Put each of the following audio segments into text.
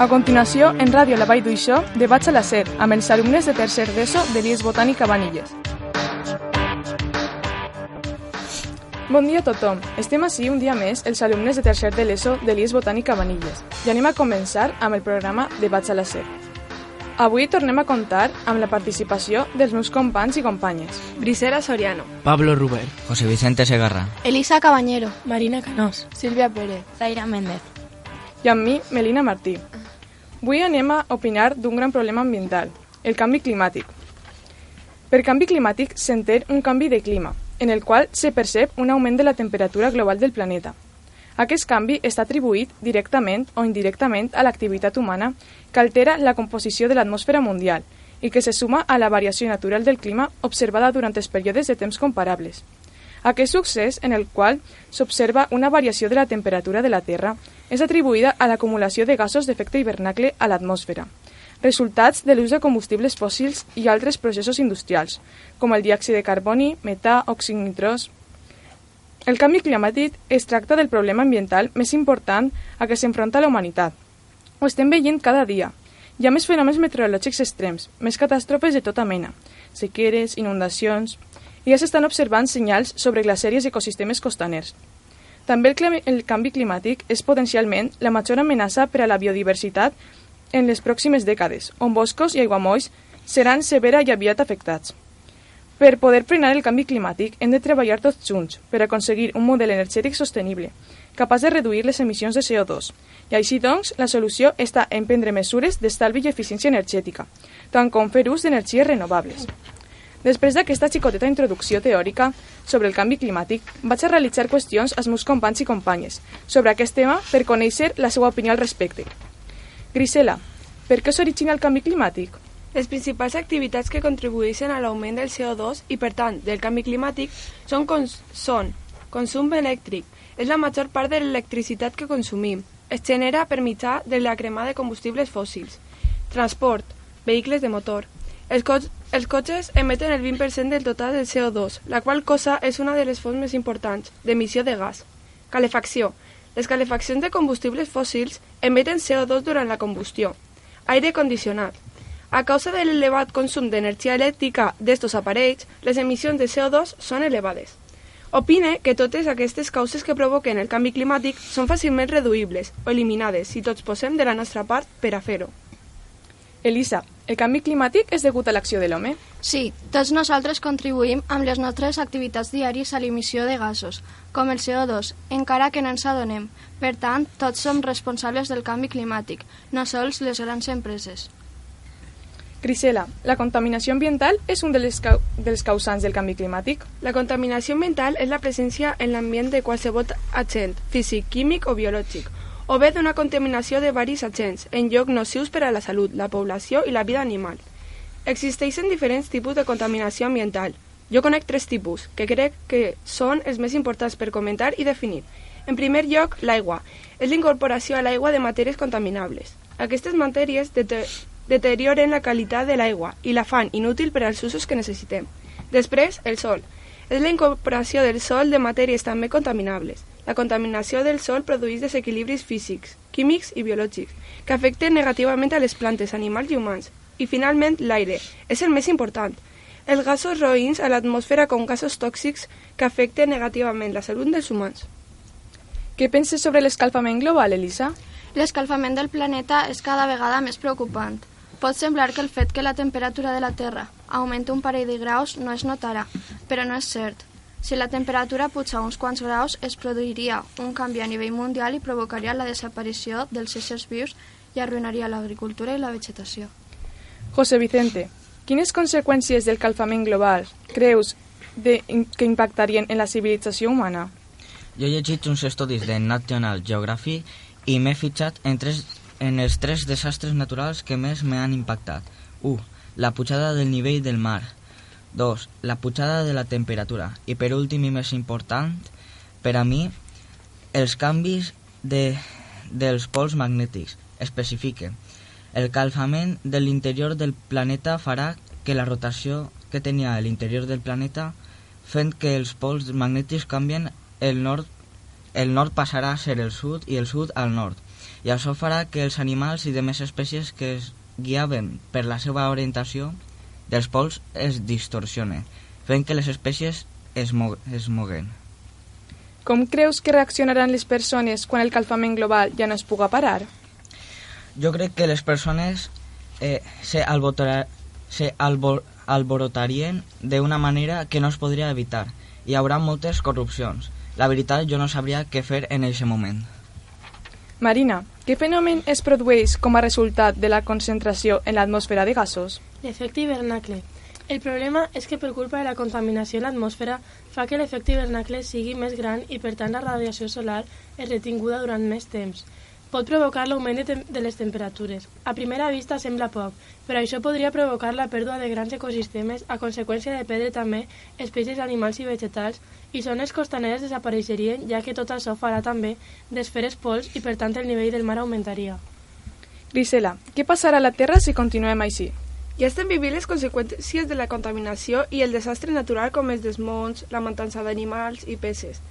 A continuació, en ràdio La Vall d'Uixó, debats a la SER, amb els alumnes de tercer d'ESO de l'IES Botànica Vanilles. Bon dia a tothom. Estem així un dia més els alumnes de tercer de l'ESO de l'IES Botànica Vanilles i anem a començar amb el programa Debats a la SER. Avui tornem a comptar amb la participació dels meus companys i companyes. Brisera Soriano. Pablo Ruber. José Vicente Segarra. Elisa Cabañero. Marina Canós. Silvia Pérez. Zaira Méndez. I amb mi, Melina Martí. Avui anem a opinar d'un gran problema ambiental, el canvi climàtic. Per canvi climàtic s'entén un canvi de clima, en el qual se percep un augment de la temperatura global del planeta. Aquest canvi està atribuït directament o indirectament a l'activitat humana que altera la composició de l'atmosfera mundial i que se suma a la variació natural del clima observada durant els períodes de temps comparables. Aquest succés, en el qual s'observa una variació de la temperatura de la Terra, és atribuïda a l'acumulació de gasos d'efecte hivernacle a l'atmosfera, resultats de l'ús de combustibles fòssils i altres processos industrials, com el diòxid de carboni, metà, òxid. El canvi climàtic es tracta del problema ambiental més important a què s'enfronta la humanitat. Ho estem veient cada dia. Hi ha més fenòmens meteorològics extrems, més catàstrofes de tota mena, sequeres, inundacions... I ja s'estan observant senyals sobre glaceries i ecosistemes costaners. També el, el canvi climàtic és potencialment la major amenaça per a la biodiversitat en les pròximes dècades, on boscos i aiguamolls seran severa i aviat afectats. Per poder frenar el canvi climàtic hem de treballar tots junts per aconseguir un model energètic sostenible, capaç de reduir les emissions de CO2. I així doncs, la solució està en prendre mesures d'estalvi i eficiència energètica, tant com fer ús d'energies renovables. Després d'aquesta xicoteta introducció teòrica sobre el canvi climàtic, vaig a realitzar qüestions als meus companys i companyes sobre aquest tema per conèixer la seva opinió al respecte. Grisela, per què s'origina el canvi climàtic? Les principals activitats que contribueixen a l'augment del CO2 i, per tant, del canvi climàtic són, cons són consum elèctric. És la major part de l'electricitat que consumim. Es genera per mitjà de la cremada de combustibles fòssils. Transport, vehicles de motor. Els, co els cotxes emeten el 20% del total del CO2, la qual cosa és una de les fonts més importants d'emissió de gas. Calefacció. Les calefaccions de combustibles fòssils emeten CO2 durant la combustió. Aire condicionat. A causa de l'elevat consum d'energia elèctrica d'estos aparells, les emissions de CO2 són elevades. Opine que totes aquestes causes que provoquen el canvi climàtic són fàcilment reduïbles o eliminades si tots posem de la nostra part per a fer-ho. Elisa, el canvi climàtic és degut a l'acció de l'home? Sí, tots nosaltres contribuïm amb les nostres activitats diàries a l'emissió de gasos, com el CO2, encara que no ens adonem. Per tant, tots som responsables del canvi climàtic, no sols les grans empreses. Grisela, la contaminació ambiental és un dels, cau dels causants del canvi climàtic? La contaminació ambiental és la presència en l'ambient de qualsevol agent, físic, químic o biològic, o bé d'una contaminació de varis agents, en lloc nocius per a la salut, la població i la vida animal. Existeixen diferents tipus de contaminació ambiental. Jo conec tres tipus, que crec que són els més importants per comentar i definir. En primer lloc, l'aigua. És l'incorporació a l'aigua de matèries contaminables. Aquestes matèries deterioren la qualitat de l'aigua i la fan inútil per als usos que necessitem. Després, el sol. És la incorporació del sol de matèries també contaminables. La contaminació del sol produeix desequilibris físics, químics i biològics, que afecten negativament a les plantes, animals i humans. I finalment, l'aire. És el més important. Els gasos roïns a l'atmosfera com gasos tòxics que afecten negativament la salut dels humans. Què penses sobre l'escalfament global, Elisa? L'escalfament del planeta és cada vegada més preocupant. Pot semblar que el fet que la temperatura de la Terra augmenti un parell de graus no es notarà, però no és cert. Si la temperatura puja uns quants graus, es produiria un canvi a nivell mundial i provocaria la desaparició dels éssers vius i arruïnaria l'agricultura i la vegetació. José Vicente, quines conseqüències del calfament global creus de, que impactarien en la civilització humana? Jo he llegit uns estudis de National Geographic i m'he fitxat en, tres, en els tres desastres naturals que més m'han impactat. 1. La pujada del nivell del mar. 2. La pujada de la temperatura. I per últim i més important, per a mi, els canvis de, dels pols magnètics. Especifique. El calfament de l'interior del planeta farà que la rotació que tenia a l'interior del planeta fent que els pols magnètics canvien el nord el nord passarà a ser el sud i el sud al nord, i això farà que els animals i demés espècies que es guiaven per la seva orientació dels pols es distorsionen, fent que les espècies es, mo es moguen. Com creus que reaccionaran les persones quan el calfament global ja no es puga parar? Jo crec que les persones eh, se, albotar, se albor, alborotarien d'una manera que no es podria evitar. Hi haurà moltes corrupcions. La veritat, jo no sabria què fer en aquest moment. Marina, què fenomen es produeix com a resultat de la concentració en l'atmosfera de gasos? L'efecte hivernacle. El problema és que per culpa de la contaminació en l'atmosfera fa que l'efecte hivernacle sigui més gran i per tant la radiació solar és retinguda durant més temps. Pot provocar l'augment de, de les temperatures. A primera vista sembla poc, però això podria provocar la pèrdua de grans ecosistemes a conseqüència de perdre també espècies animals i vegetals i zones costaneres desapareixerien ja que tot això farà també d'esferes pols i per tant el nivell del mar augmentaria. Grisela, què passarà a la Terra si continuem així? Ja estem vivint les conseqüències de la contaminació i el desastre natural com els desmonts, la matança d'animals i peces.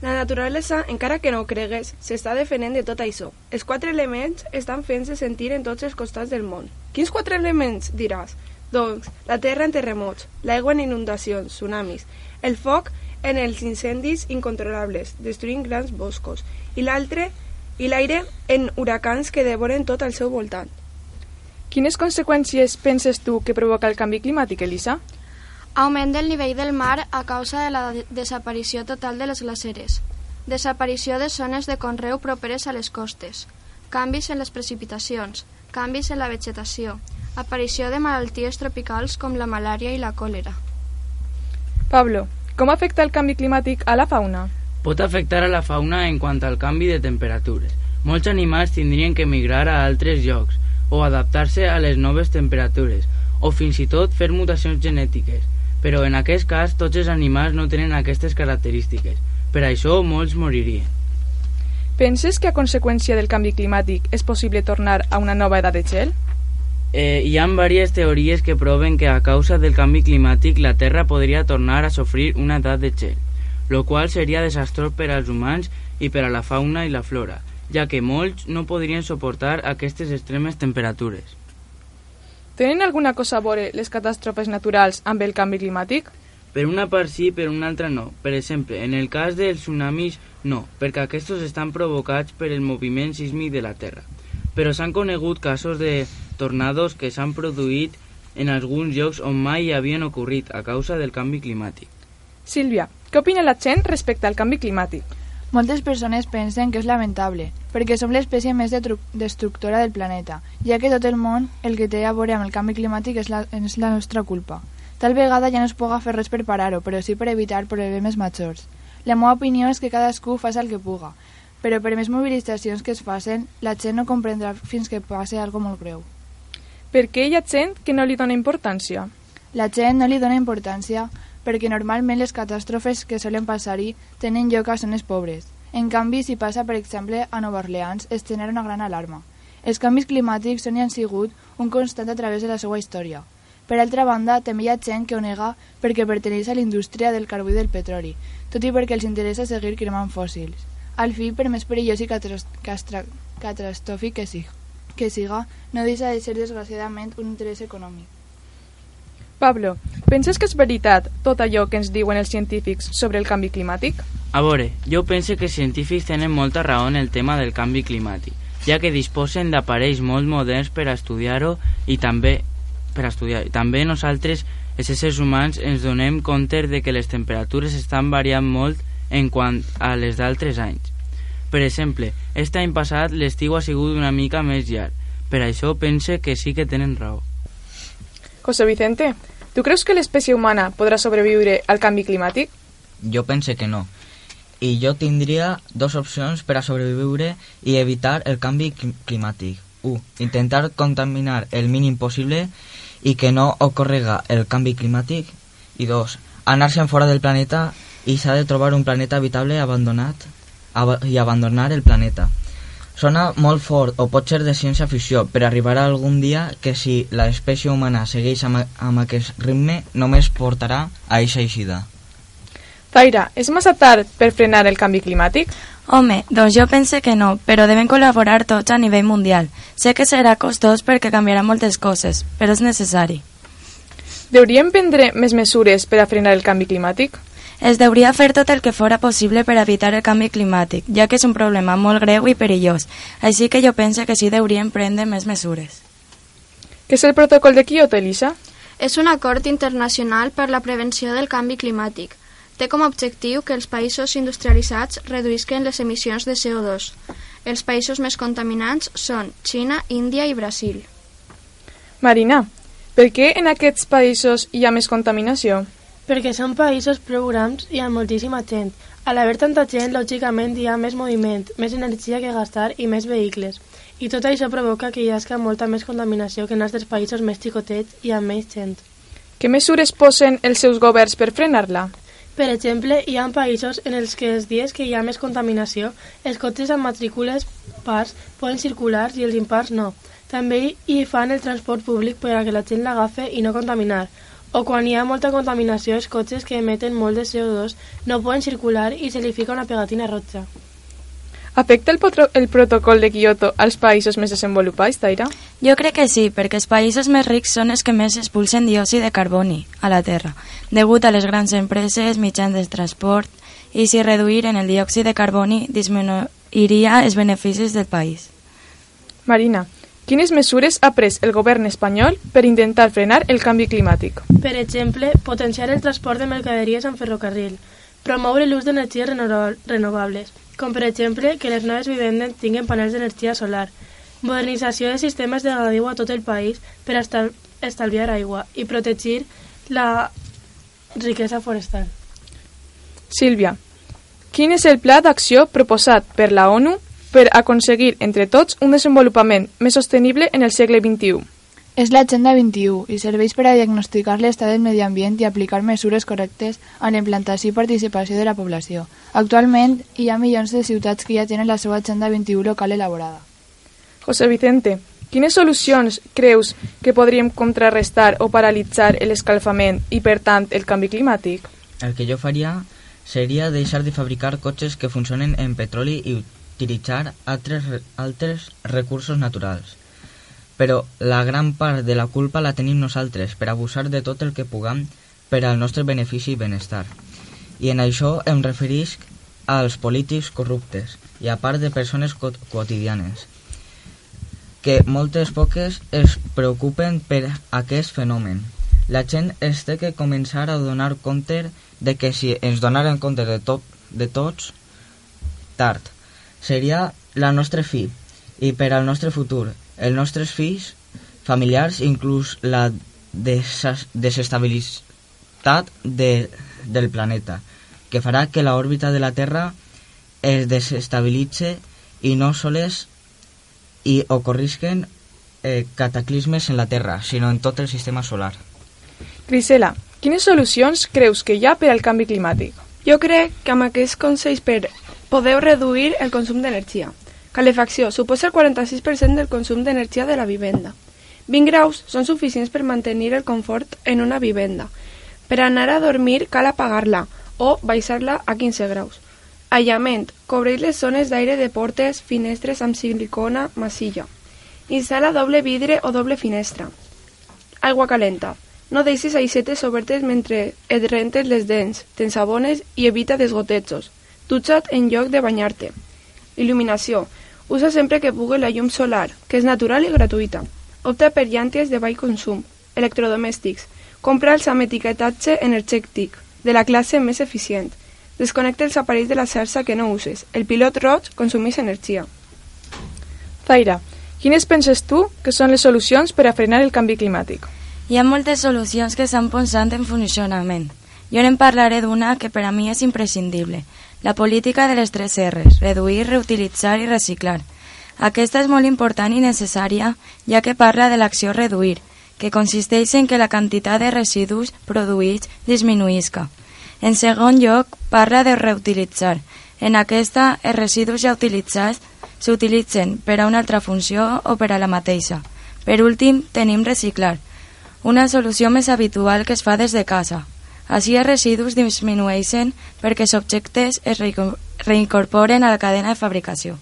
La naturalesa, encara que no ho cregues, s'està defendent de tot això. Els quatre elements estan fent-se sentir en tots els costats del món. Quins quatre elements, diràs? Doncs, la terra en terremots, l'aigua en inundacions, tsunamis, el foc en els incendis incontrolables, destruint grans boscos, i l'altre, i l'aire en huracans que devoren tot al seu voltant. Quines conseqüències penses tu que provoca el canvi climàtic, Elisa? Augment del nivell del mar a causa de la de- desaparició total de les glaceres. Desaparició de zones de conreu properes a les costes. Canvis en les precipitacions. Canvis en la vegetació. Aparició de malalties tropicals com la malària i la còlera. Pablo, com afecta el canvi climàtic a la fauna? Pot afectar a la fauna en quant al canvi de temperatures. Molts animals tindrien que migrar a altres llocs o adaptar-se a les noves temperatures o fins i tot fer mutacions genètiques. Però en aquest cas tots els animals no tenen aquestes característiques. Per això molts moririen. Penses que a conseqüència del canvi climàtic és possible tornar a una nova edat de gel? Eh, hi ha diverses teories que proven que a causa del canvi climàtic la Terra podria tornar a sofrir una edat de gel, lo qual seria desastrós per als humans i per a la fauna i la flora, ja que molts no podrien suportar aquestes extremes temperatures. Tenen alguna cosa a veure les catàstrofes naturals amb el canvi climàtic? Per una part sí, per una altra no. Per exemple, en el cas dels tsunamis, no, perquè aquests estan provocats per el moviment sísmic de la Terra. Però s'han conegut casos de tornados que s'han produït en alguns llocs on mai havien ocorrit a causa del canvi climàtic. Sílvia, què opina la gent respecte al canvi climàtic? Moltes persones pensen que és lamentable, perquè som l'espècie més destructora del planeta, ja que tot el món el que té a veure amb el canvi climàtic és la, és la nostra culpa. Tal vegada ja no es puga fer res per parar-ho, però sí per evitar problemes majors. La meva opinió és que cadascú faci el que puga, però per més mobilitzacions que es facin, la gent no comprendrà fins que passi algo molt greu. Per què hi ha gent que no li dona importància? La gent no li dona importància perquè normalment les catàstrofes que solen passar-hi tenen lloc a zones pobres. En canvi, si passa, per exemple, a Nova Orleans, es genera una gran alarma. Els canvis climàtics són i han sigut un constant a través de la seva història. Per altra banda, també hi ha gent que ho nega perquè perteneix a la indústria del carbó i del petroli, tot i perquè els interessa seguir cremant fòssils. Al fi, per més perillós i catastròfic que, sig que siga, no deixa de ser desgraciadament un interès econòmic. Pablo, penses que és veritat tot allò que ens diuen els científics sobre el canvi climàtic? A veure, jo penso que els científics tenen molta raó en el tema del canvi climàtic, ja que disposen d'aparells molt moderns per estudiar-ho i també per estudiar. També nosaltres, els éssers humans, ens donem compte de que les temperatures estan variant molt en quant a les d'altres anys. Per exemple, aquest any passat l'estiu ha sigut una mica més llarg. Per això pense que sí que tenen raó. José Vicente, tu creus que l'espècie humana podrà sobreviure al canvi climàtic? Jo pense que no. I jo tindria dos opcions per a sobreviure i evitar el canvi clim- climàtic. 1. Intentar contaminar el mínim possible i que no ocorrega el canvi climàtic. I 2. Anar-se'n fora del planeta i s'ha de trobar un planeta habitable abandonat ab i abandonar el planeta. Sona molt fort o pot ser de ciència-ficció, però arribarà algun dia que si l'espècie humana segueix amb, amb aquest ritme només portarà a eixa eixida. Zaira, és massa tard per frenar el canvi climàtic? Home, doncs jo pense que no, però devem col·laborar tots a nivell mundial. Sé que serà costós perquè canviarà moltes coses, però és necessari. Deuríem prendre més mesures per a frenar el canvi climàtic? Es deuria fer tot el que fora possible per evitar el canvi climàtic, ja que és un problema molt greu i perillós, així que jo pense que sí deuríem prendre més mesures. Què és el protocol de Kyoto, Elisa? És un acord internacional per la prevenció del canvi climàtic. Té com a objectiu que els països industrialitzats reduïsquen les emissions de CO2. Els països més contaminants són Xina, Índia i Brasil. Marina, per què en aquests països hi ha més contaminació? Perquè són països prou grans i amb moltíssima gent. A l'haver tanta gent, lògicament hi ha més moviment, més energia que gastar i més vehicles. I tot això provoca que hi hagi molta més contaminació que en altres països més xicotets i amb menys gent. Què mesures posen els seus governs per frenar-la? Per exemple, hi ha països en els que els dies que hi ha més contaminació, els cotxes amb matrícules parts poden circular i els impars no. També hi fan el transport públic per a que la gent l'agafe i no contaminar. O quan hi ha molta contaminació, els cotxes que emeten molt de CO2 no poden circular i se li fica una pegatina roja. Afecta el, potro- el protocol de Kyoto als països més desenvolupats, Taira? Jo crec que sí, perquè els països més rics són els que més expulsen diòxid de carboni a la Terra, degut a les grans empreses, mitjans de transport, i si reduïren el diòxid de carboni disminuiria els beneficis del país. Marina, quines mesures ha pres el govern espanyol per intentar frenar el canvi climàtic? Per exemple, potenciar el transport de mercaderies en ferrocarril, promoure l'ús d'energies reno- renovables, com per exemple que les noves vivendes tinguin panels d'energia solar, modernització de sistemes de regadiu a tot el país per estal estalviar aigua i protegir la riquesa forestal. Sílvia, quin és el pla d'acció proposat per la ONU per aconseguir entre tots un desenvolupament més sostenible en el segle XXI? És l'Agenda 21 i serveix per a diagnosticar l'estat del medi ambient i aplicar mesures correctes a la implantació i participació de la població. Actualment, hi ha milions de ciutats que ja tenen la seva Agenda 21 local elaborada. José Vicente, quines solucions creus que podríem contrarrestar o paralitzar l'escalfament i, per tant, el canvi climàtic? El que jo faria seria deixar de fabricar cotxes que funcionen en petroli i utilitzar altres, re- altres recursos naturals. Però la gran part de la culpa la tenim nosaltres per abusar de tot el que puguem per al nostre benefici i benestar. I en això em referisc als polítics corruptes i a part de persones quot- quotidianes que moltes poques es preocupen per aquest fenomen. La gent es té que començar a donar compte de que si ens donaren compte de, tot, de tots, tard. Seria la nostra fi i per al nostre futur, els nostres fills, familiars, inclús la desestabilitat de, del planeta, que farà que la òrbita de la Terra es desestabilitze i no soles i ocorrisquen eh, cataclismes en la Terra, sinó en tot el sistema solar. Grisela, quines solucions creus que hi ha per al canvi climàtic? Jo crec que amb aquests consells per podeu reduir el consum d'energia. Calefacció suposa el 46% del consum d'energia de la vivenda. 20 graus són suficients per mantenir el confort en una vivenda. Per anar a dormir cal apagar-la o baixar-la a 15 graus. Aïllament. Cobreix les zones d'aire de portes, finestres amb silicona massilla. Instal·la doble vidre o doble finestra. Aigua calenta. No deixis aixetes obertes mentre et rentes les dents, t'ensabones i evita desgotejos. Dutxa't en lloc de banyar-te. Il·luminació. Usa sempre que pugui la llum solar, que és natural i gratuïta. Opta per llànties de baix consum. Electrodomèstics. Compra'ls amb etiquetatge energètic, de la classe més eficient. Desconnecta els aparells de la xarxa que no uses. El pilot roig consumeix energia. Zaira, quines penses tu que són les solucions per a frenar el canvi climàtic? Hi ha moltes solucions que estan posant en funcionament. Jo en parlaré d'una que per a mi és imprescindible, la política de les tres R's, reduir, reutilitzar i reciclar. Aquesta és molt important i necessària, ja que parla de l'acció reduir, que consisteix en que la quantitat de residus produïts disminuïsca. En segon lloc, parla de reutilitzar. En aquesta, els residus ja utilitzats s'utilitzen per a una altra funció o per a la mateixa. Per últim, tenim reciclar, una solució més habitual que es fa des de casa. Així els residus disminueixen perquè els objectes es reincorporen a la cadena de fabricació.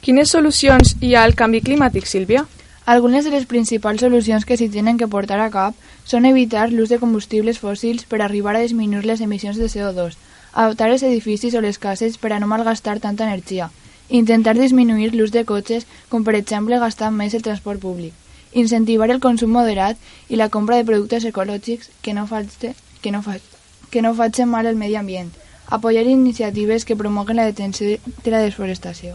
Quines solucions hi ha al canvi climàtic, Sílvia? Algunes de les principals solucions que s'hi tenen que portar a cap són evitar l'ús de combustibles fòssils per arribar a disminuir les emissions de CO2, adaptar els edificis o les cases per a no malgastar tanta energia, intentar disminuir l'ús de cotxes com per exemple gastar més el transport públic, incentivar el consum moderat i la compra de productes ecològics que no, faci, que no, fa, que no facin mal al medi ambient, apoyar iniciatives que promoguen la detenció de la desforestació.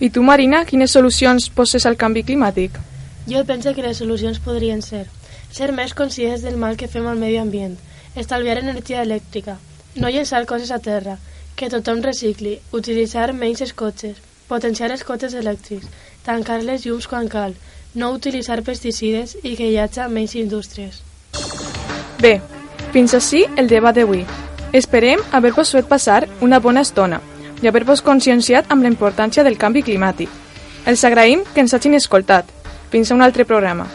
I tu, Marina, quines solucions poses al canvi climàtic? Jo penso que les solucions podrien ser ser més conscients del mal que fem al medi ambient, estalviar energia elèctrica, no llençar coses a terra, que tothom recicli, utilitzar menys els cotxes, potenciar els cotxes elèctrics, tancar les llums quan cal, no utilitzar pesticides i que hi hagi menys indústries. Bé, fins així el debat d'avui. Esperem haver-vos fet passar una bona estona i haver-vos conscienciat amb la importància del canvi climàtic. Els agraïm que ens hagin escoltat. Fins a un altre programa.